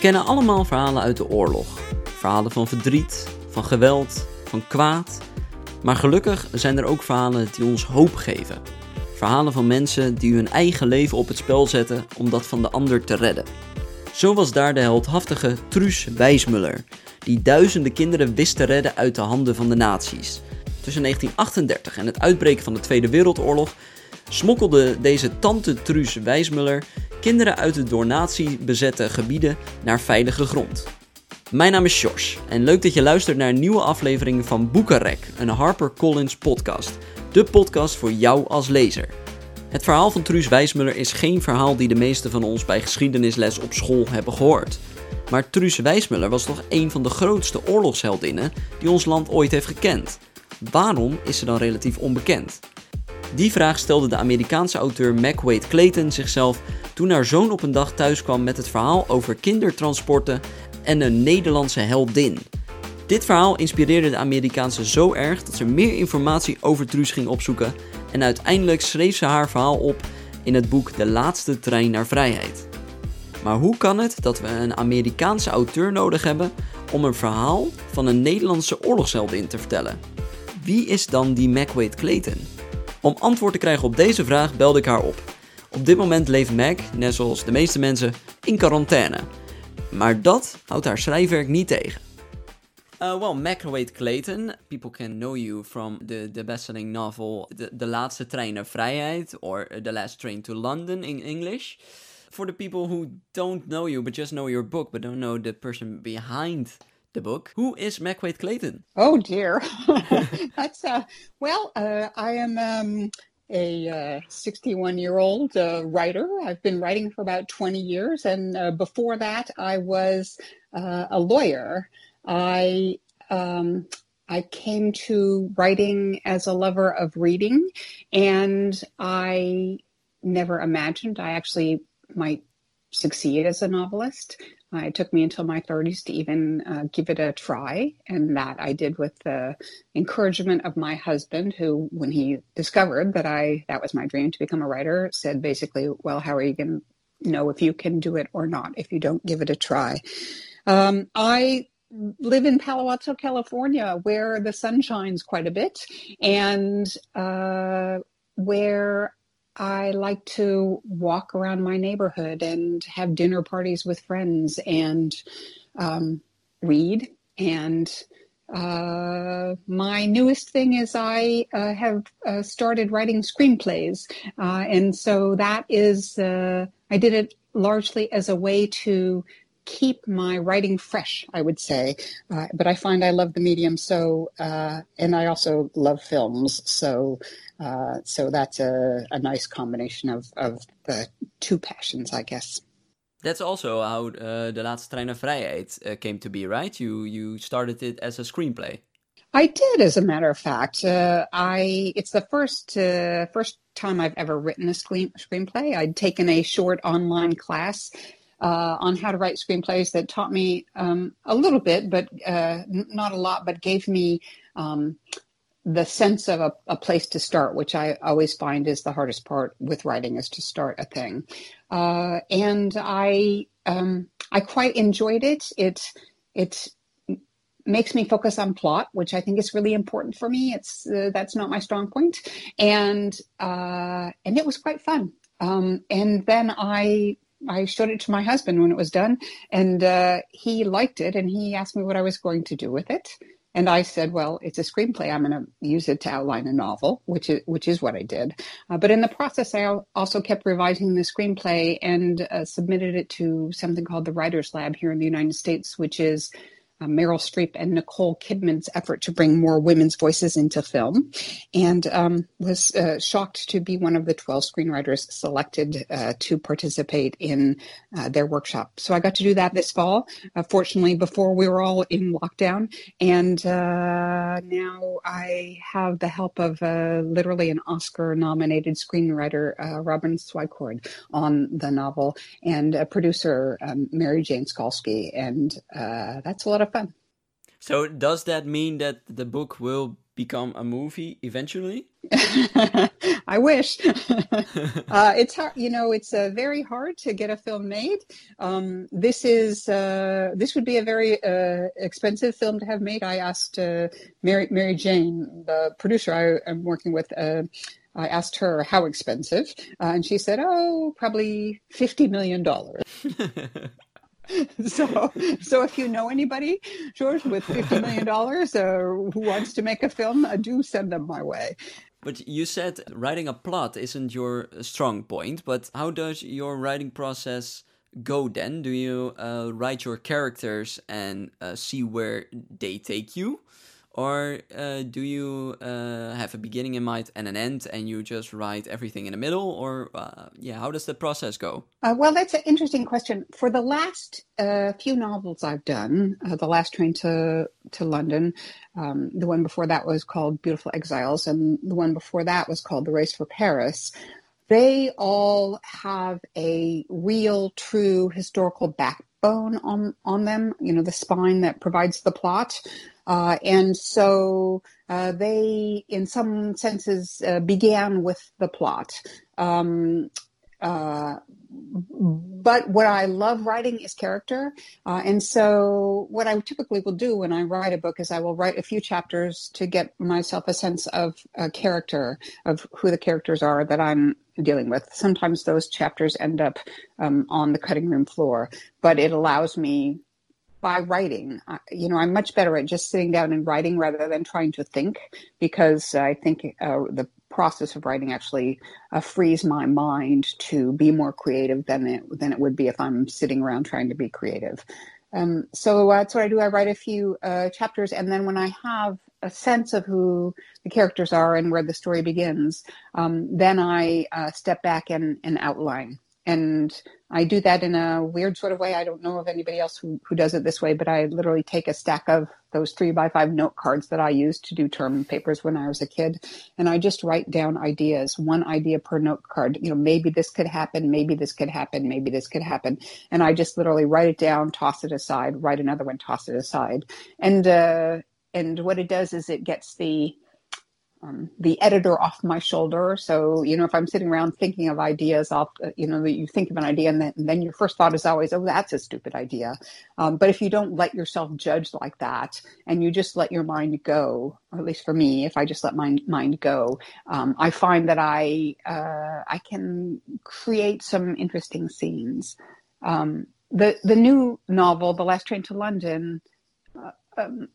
kennen allemaal verhalen uit de oorlog. Verhalen van verdriet, van geweld, van kwaad. Maar gelukkig zijn er ook verhalen die ons hoop geven. Verhalen van mensen die hun eigen leven op het spel zetten om dat van de ander te redden. Zo was daar de heldhaftige Truus Wijsmuller, die duizenden kinderen wist te redden uit de handen van de nazi's. Tussen 1938 en het uitbreken van de Tweede Wereldoorlog smokkelde deze tante Truus Wijsmuller kinderen uit de door nazi bezette gebieden naar veilige grond. Mijn naam is Josh en leuk dat je luistert naar een nieuwe aflevering van Boekenrek, een HarperCollins podcast. De podcast voor jou als lezer. Het verhaal van Truus Wijsmuller is geen verhaal die de meesten van ons bij geschiedenisles op school hebben gehoord. Maar Truus Wijsmuller was toch een van de grootste oorlogsheldinnen die ons land ooit heeft gekend. Waarom is ze dan relatief onbekend? Die vraag stelde de Amerikaanse auteur Mac Wade Clayton zichzelf toen haar zoon op een dag thuis kwam met het verhaal over kindertransporten en een Nederlandse heldin. Dit verhaal inspireerde de Amerikaanse zo erg dat ze meer informatie over Truus ging opzoeken en uiteindelijk schreef ze haar verhaal op in het boek De Laatste Trein naar Vrijheid. Maar hoe kan het dat we een Amerikaanse auteur nodig hebben om een verhaal van een Nederlandse oorlogsheldin te vertellen? Wie is dan die Wade Clayton? Om antwoord te krijgen op deze vraag belde ik haar op. Op dit moment leeft Mac, net zoals de meeste mensen, in quarantaine. Maar dat houdt haar schrijfwerk niet tegen. Uh, well, Macroweight Clayton, people can know you from the, the best-selling novel the, the Laatste Trein naar Vrijheid, or The Last Train to London in English. For the people who don't know you, but just know your book, but don't know the person behind the book, who is Meg Waite Clayton? Oh dear, that's uh, well, uh, I am um, a 61 uh, year old uh, writer. I've been writing for about 20 years, and uh, before that, I was uh, a lawyer. I um, I came to writing as a lover of reading, and I never imagined I actually might succeed as a novelist. Uh, it took me until my 30s to even uh, give it a try, and that I did with the encouragement of my husband, who, when he discovered that I that was my dream to become a writer, said basically, "Well, how are you going to know if you can do it or not if you don't give it a try?" Um, I live in Palo Alto, California, where the sun shines quite a bit, and uh, where I like to walk around my neighborhood and have dinner parties with friends and um, read. And uh, my newest thing is I uh, have uh, started writing screenplays. Uh, and so that is, uh, I did it largely as a way to keep my writing fresh, I would say. Uh, but I find I love the medium so, uh, and I also love films. So, uh, so that's a, a nice combination of, of the two passions, I guess. That's also how uh, The Laatste Trein naar Vrijheid uh, came to be, right? You you started it as a screenplay. I did, as a matter of fact. Uh, I it's the first uh, first time I've ever written a screen, screenplay. I'd taken a short online class uh, on how to write screenplays that taught me um, a little bit, but uh, not a lot, but gave me um, the sense of a, a, place to start, which I always find is the hardest part with writing, is to start a thing. Uh, and I um, I quite enjoyed it. It it makes me focus on plot, which I think is really important for me. It's uh, that's not my strong point, and uh, and it was quite fun. Um, and then I I showed it to my husband when it was done, and uh, he liked it, and he asked me what I was going to do with it. And I said, "Well, it's a screenplay. I'm going to use it to outline a novel, which is which is what I did. Uh, but in the process, I also kept revising the screenplay and uh, submitted it to something called the Writers Lab here in the United States, which is uh, Meryl Streep and Nicole Kidman's effort to bring more women's voices into film, and um, was uh, shocked to be one of the 12 screenwriters selected uh, to participate in uh, their workshop. So I got to do that this fall, uh, fortunately, before we were all in lockdown. And uh, now I have the help of literally an Oscar nominated screenwriter, Robin Swicord, on the novel, and a producer, um, Mary Jane Skalski. And that's a lot of fun. So does that mean that the book will become a movie eventually? I wish. uh, it's hard, you know, it's uh, very hard to get a film made. Um, this is uh, this would be a very uh, expensive film to have made. I asked uh, Mary Mary Jane, the producer I, am working with. Uh, I asked her how expensive, and she said, "Oh, probably fifty million dollars." so, so if you know anybody, George, with fifty million dollars, uh, who wants to make a film, uh, do send them my way. But you said writing a plot isn't your strong point. But how does your writing process go then? Do you uh, write your characters and uh, see where they take you? Or uh, do you uh, have a beginning in mind and an end, and you just write everything in the middle? Or uh, yeah, how does the process go? Uh, well, that's an interesting question. For the last uh, few novels I've done, uh, the last train to to London, um, the one before that was called Beautiful Exiles, and the one before that was called The Race for Paris. They all have a real, true historical backbone on on them. You know, the spine that provides the plot. Uh, and so uh, they, in some senses, uh, began with the plot. Um, uh, but what I love writing is character. Uh, and so, what I typically will do when I write a book is I will write a few chapters to get myself a sense of a character, of who the characters are that I'm dealing with. Sometimes those chapters end up um, on the cutting room floor, but it allows me by writing. you know, I'm much better at just sitting down and writing rather than trying to think because I think uh, the process of writing actually uh, frees my mind to be more creative than it than it would be if I'm sitting around trying to be creative. Um, so uh, that's what I do. I write a few uh, chapters, and then when I have a sense of who the characters are and where the story begins, um, then I uh, step back and, and outline and I do that in a weird sort of way. I don't know of anybody else who, who does it this way, but I literally take a stack of those three by five note cards that I used to do term papers when I was a kid, and I just write down ideas, one idea per note card. You know, maybe this could happen, maybe this could happen, maybe this could happen, and I just literally write it down, toss it aside, write another one, toss it aside, and uh, and what it does is it gets the um, the editor off my shoulder. So, you know, if I'm sitting around thinking of ideas, I'll, uh, you know, you think of an idea and then, and then, your first thought is always, oh, that's a stupid idea. Um, but if you don't let yourself judge like that and you just let your mind go, or at least for me, if I just let my mind go, um, I find that I, uh, I can create some interesting scenes. Um, the, the new novel, The Last Train to London, uh, um,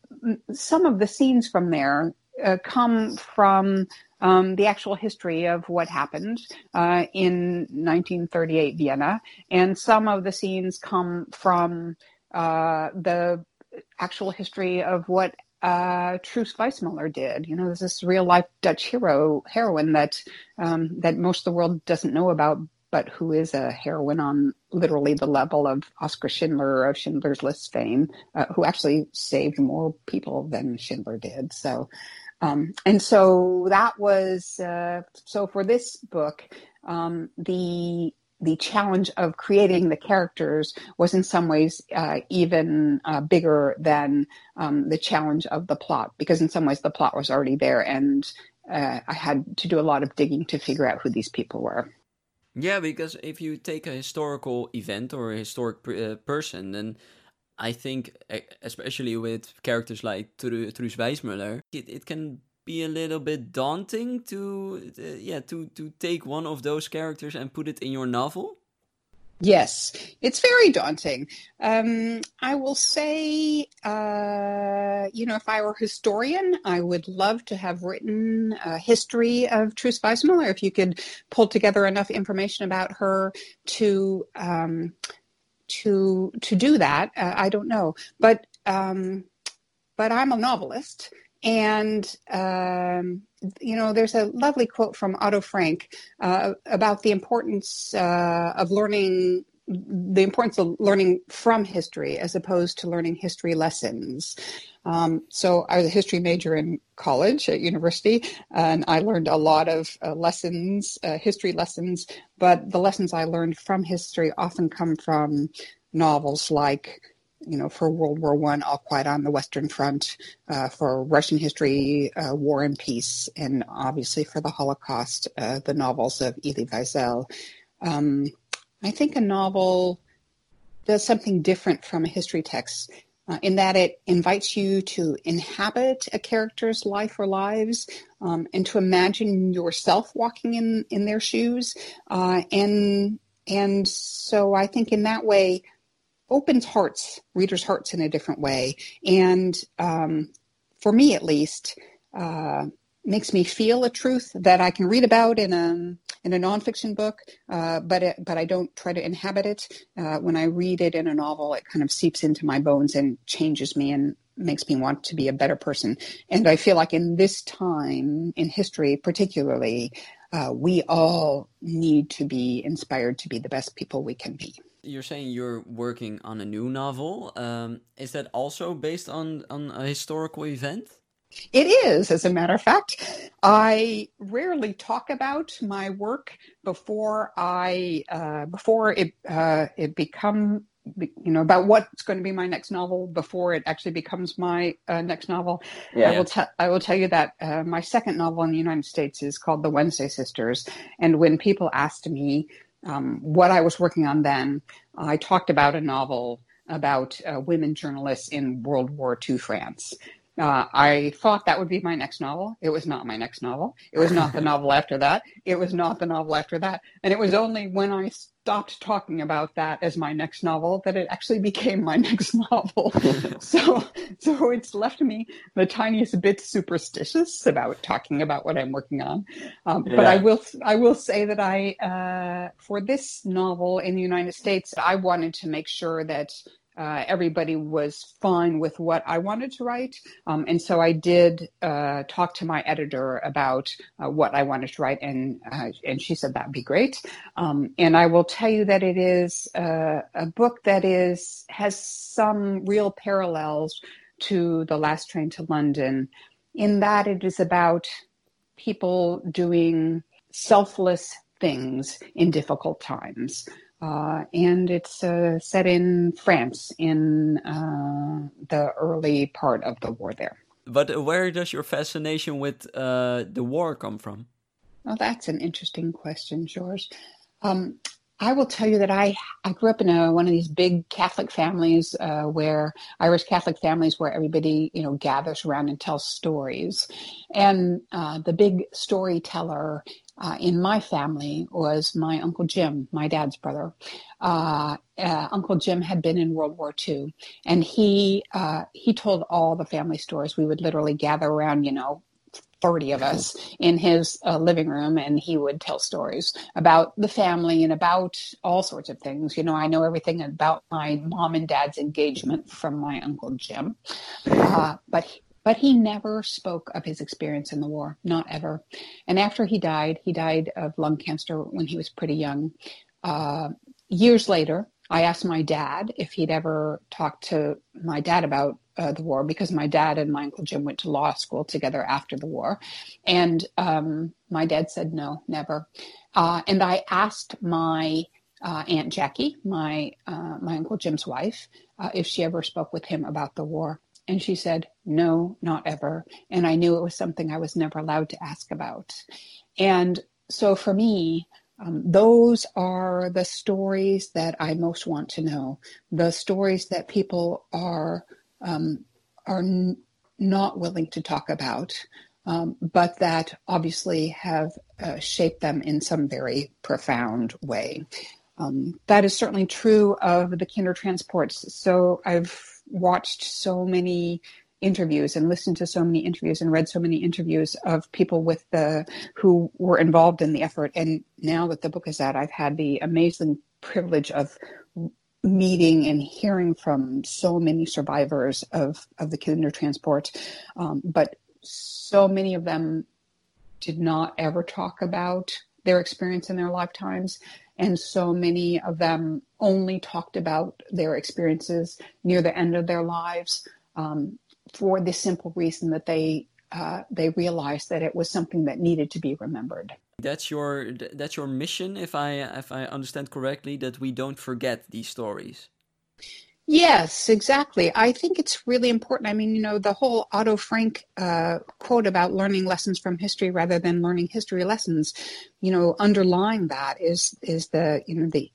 some of the scenes from there uh, come from um, the actual history of what happened uh, in 1938 Vienna, and some of the scenes come from uh, the actual history of what uh, Truus Wijsmuller did. You know, this real life Dutch hero heroine that um, that most of the world doesn't know about, but who is a heroine on literally the level of Oskar Schindler of Schindler's List fame, uh, who actually saved more people than Schindler did. So. Um, and so that was uh, so for this book, um, the the challenge of creating the characters was in some ways uh, even uh, bigger than um, the challenge of the plot because in some ways the plot was already there and uh, I had to do a lot of digging to figure out who these people were. Yeah, because if you take a historical event or a historic uh, person, then I think, especially with characters like Tru- Truus Wijsmuller, it, it can be a little bit daunting to, uh, yeah, to, to take one of those characters and put it in your novel? Yes, it's very daunting. Um, I will say, uh, you know, if I were a historian, I would love to have written a history of Truus Wijsmuller. If you could pull together enough information about her to um, to to do that. Uh, I don't know, but um, but I'm a novelist, and um, you know, there's a lovely quote from Otto Frank uh, about the importance uh, of learning the importance of learning from history as opposed to learning history lessons. Um, so I was a history major in college at university, and I learned a lot of uh, lessons, uh, history lessons. But the lessons I learned from history often come from novels like you know, for World War One, All Quiet on the Western Front, uh, for Russian history, uh, War and Peace, and obviously for the Holocaust, uh, the novels of Elie Wiesel. Um, I think a novel does something different from a history text uh, in that it invites you to inhabit a character's life or lives um, and to imagine yourself walking in, in their shoes. Uh, and, and so I think in that way, opens hearts, readers' hearts in a different way. And um, for me, at least, uh, makes me feel a truth that I can read about in a in a nonfiction book, uh, but it, but I don't try to inhabit it. Uh, when I read it in a novel, it kind of seeps into my bones and changes me and makes me want to be a better person. And I feel like in this time in history, particularly, uh, we all need to be inspired to be the best people we can be. You're saying you're working on a new novel. Um, is that also based on on a historical event? It is, as a matter of fact. I rarely talk about my work before I uh, before it uh, it become you know about what's going to be my next novel before it actually becomes my uh, next novel. Yeah, I will tell I will tell you that uh, my second novel in the United States is called The Wednesday Sisters, and when people asked me um, what I was working on then, I talked about a novel about uh, women journalists in World War II France. Uh, I thought that would be my next novel. It was not my next novel. It was not the novel after that. It was not the novel after that. And it was only when I stopped talking about that as my next novel that it actually became my next novel. so, so it's left me the tiniest bit superstitious about talking about what I'm working on. Um, yeah. But I will, I will say that I, uh, for this novel in the United States, I wanted to make sure that uh, everybody was fine with what I wanted to write. Um, and so I did uh, talk to my editor about uh, what I wanted to write, and uh, and she said that'd be great. Um, and I will tell you that it is uh, a book that is has some real parallels to the Last Train to London, in that it is about people doing selfless things in difficult times. Uh, and it's uh, set in France in uh, the early part of the war there. But where does your fascination with uh, the war come from? Well, that's an interesting question, George. Um, I will tell you that I I grew up in a, one of these big Catholic families uh, where Irish Catholic families where everybody you know gathers around and tells stories, and uh, the big storyteller uh, in my family was my Uncle Jim, my dad's brother. Uh, uh, Uncle Jim had been in World War II, and he uh, he told all the family stories. We would literally gather around, you know, 30 of us in his uh, living room and he would tell stories about the family and about all sorts of things you know i know everything about my mom and dad's engagement from my uncle jim uh, but but he never spoke of his experience in the war, not ever. And after he died, he died of lung cancer when he was pretty young. Uh, years later, I asked my dad if he'd ever talked to my dad about uh, the war because my dad and my uncle Jim went to law school together after the war. And um, my dad said no, never. Uh, and I asked my uh, Aunt Jackie, my uh, my uncle Jim's wife, uh, if she ever spoke with him about the war. And she said, No, not ever. And I knew it was something I was never allowed to ask about. And so for me, um, those are the stories that I most want to know. The stories that people are um, are n- not willing to talk about, um, but that obviously have uh, shaped them in some very profound way. Um, that is certainly true of the kinder transports. So I've watched so many interviews and listened to so many interviews and read so many interviews of people with the who were involved in the effort and now that the book is out i've had the amazing privilege of meeting and hearing from so many survivors of of the Kindertransport um, but so many of them did not ever talk about their experience in their lifetimes and so many of them only talked about their experiences near the end of their lives um, for the simple reason that they uh, they realized that it was something that needed to be remembered. That's your that's your mission, if I if I understand correctly, that we don't forget these stories. Yes, exactly. I think it's really important. I mean, you know, the whole Otto Frank uh, quote about learning lessons from history rather than learning history lessons, you know, underlying that is is the you know the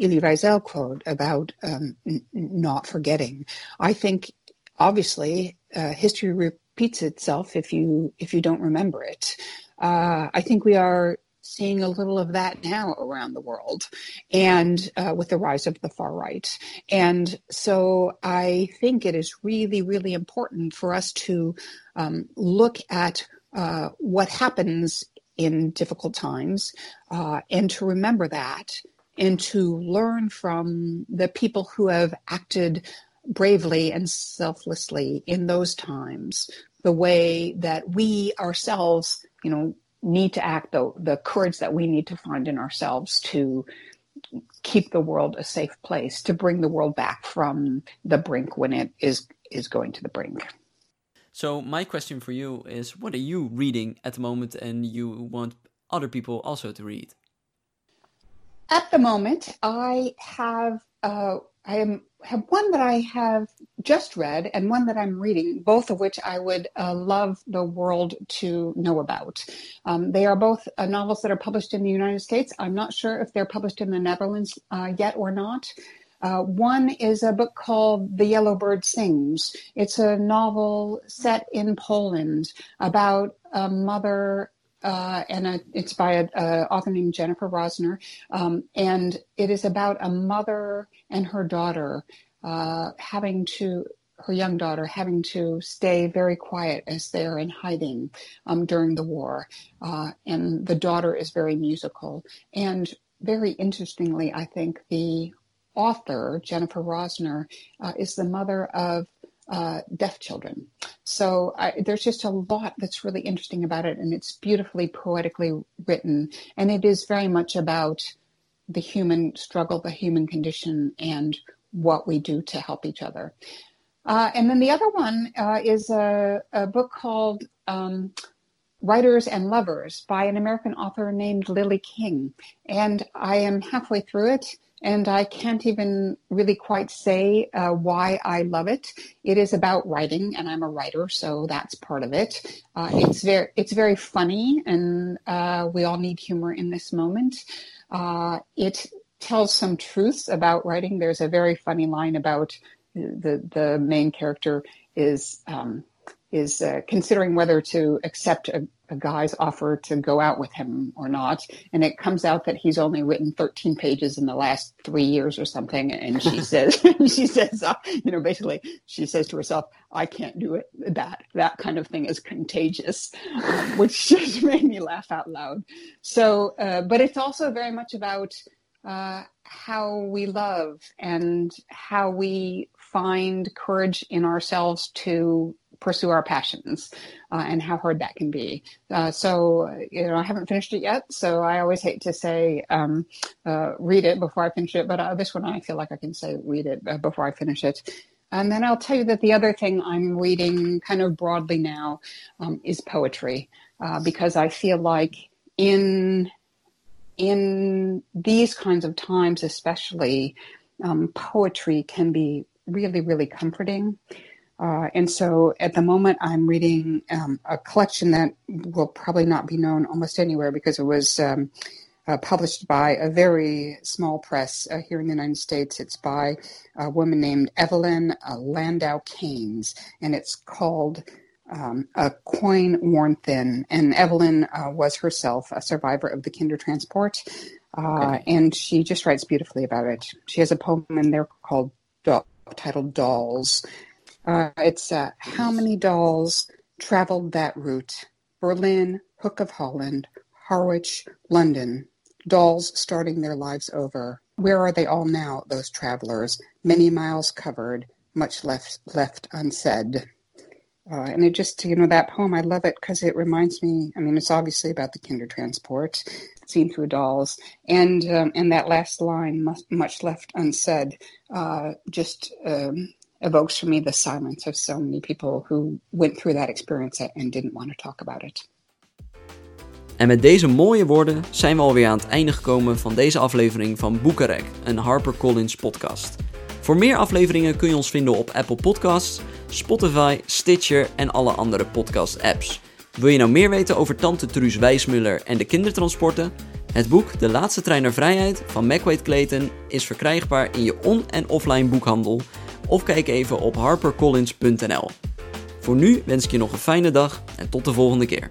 Elie Wiesel quote about um, n- not forgetting. I think, obviously, uh, history repeats itself if you if you don't remember it. Uh, I think we are seeing a little of that now around the world and uh, with the rise of the far right. And so I think it is really, really important for us to um, look at uh, what happens in difficult times uh, and to remember that and to learn from the people who have acted bravely and selflessly in those times the way that we ourselves you know need to act, the, the courage that we need to find in ourselves to keep the world a safe place, to bring the world back from the brink when it is is going to the brink. So my question for you is what are you reading at the moment and you want other people also to read? At the moment, I have uh, I am, have one that I have just read and one that I'm reading, both of which I would uh, love the world to know about. Um, they are both uh, novels that are published in the United States. I'm not sure if they're published in the Netherlands uh, yet or not. Uh, one is a book called The Yellow Bird Sings. It's a novel set in Poland about a mother uh, and a, it's by an author named Jennifer Rosner, um, and it is about a mother and her daughter uh, having to her young daughter having to stay very quiet as they're in hiding um, during the war, uh, and the daughter is very musical. And very interestingly, I think the author Jennifer Rosner uh, is the mother of uh, deaf children. So I, there's just a lot that's really interesting about it, and it's beautifully poetically written, and it is very much about the human struggle, the human condition, and what we do to help each other. Uh, and then the other one uh, is a, a, book called um, Writers and Lovers by an American author named Lily King. And I am halfway through it and I can't even really quite say uh, why I love it. It is about writing, and I'm a writer, so that's part of it. Uh, it's very it's very funny, and uh, we all need humor in this moment. Uh, it tells some truths about writing. There's a very funny line about the the main character is um, is uh, considering whether to accept a a guy's offer to go out with him or not. And it comes out that he's only written 13 pages in the last three years or something. And she says, she says, uh, you know, basically, she says to herself, I can't do it. That, that kind of thing is contagious, um, which just made me laugh out loud. So, uh, but it's also very much about uh, how we love and how we find courage in ourselves to pursue our passions uh, and how hard that can be. Uh, so, you know, I haven't finished it yet. So I always hate to say, um, uh, read it before I finish it. But uh, this one, I feel like I can say, read it uh, before I finish it. And then I'll tell you that the other thing I'm reading kind of broadly now um, is poetry, uh, because I feel like in in these kinds of times, especially, um, poetry can be really, really comforting. Uh, and so at the moment, I'm reading um, a collection that will probably not be known almost anywhere because it was um, uh, published by a very small press uh, here in the United States. It's by a woman named Evelyn uh, Landau Keynes, and it's called um, A Coin Worn Thin. And Evelyn uh, was herself a survivor of the Kindertransport. Uh, okay. And she just writes beautifully about it. She has a poem in there called titled Dolls, uh, it's uh, how many dolls traveled that route? Berlin, Hook of Holland, Harwich, London. Dolls starting their lives over. Where are they all now, those travelers? Many miles covered, much left left unsaid. Uh, and it just, you know, that poem, I love it because it reminds me. I mean, it's obviously about the Kindertransport, seen through dolls, and um, and that last line, much, much left unsaid, uh, just um, evokes for me the silence of so many people who went through that experience and didn't want to talk about it. En met deze mooie woorden zijn we alweer aan het einde gekomen van deze aflevering van Boekenrek, een HarperCollins podcast. Voor meer afleveringen kun je ons vinden op Apple Podcasts, Spotify, Stitcher en alle andere podcast-apps. Wil je nou meer weten over tante Truus Wijsmuller en de kindertransporten? Het boek De Laatste Trein naar Vrijheid van McWade Clayton is verkrijgbaar in je on- en offline boekhandel of kijk even op harpercollins.nl. Voor nu wens ik je nog een fijne dag en tot de volgende keer.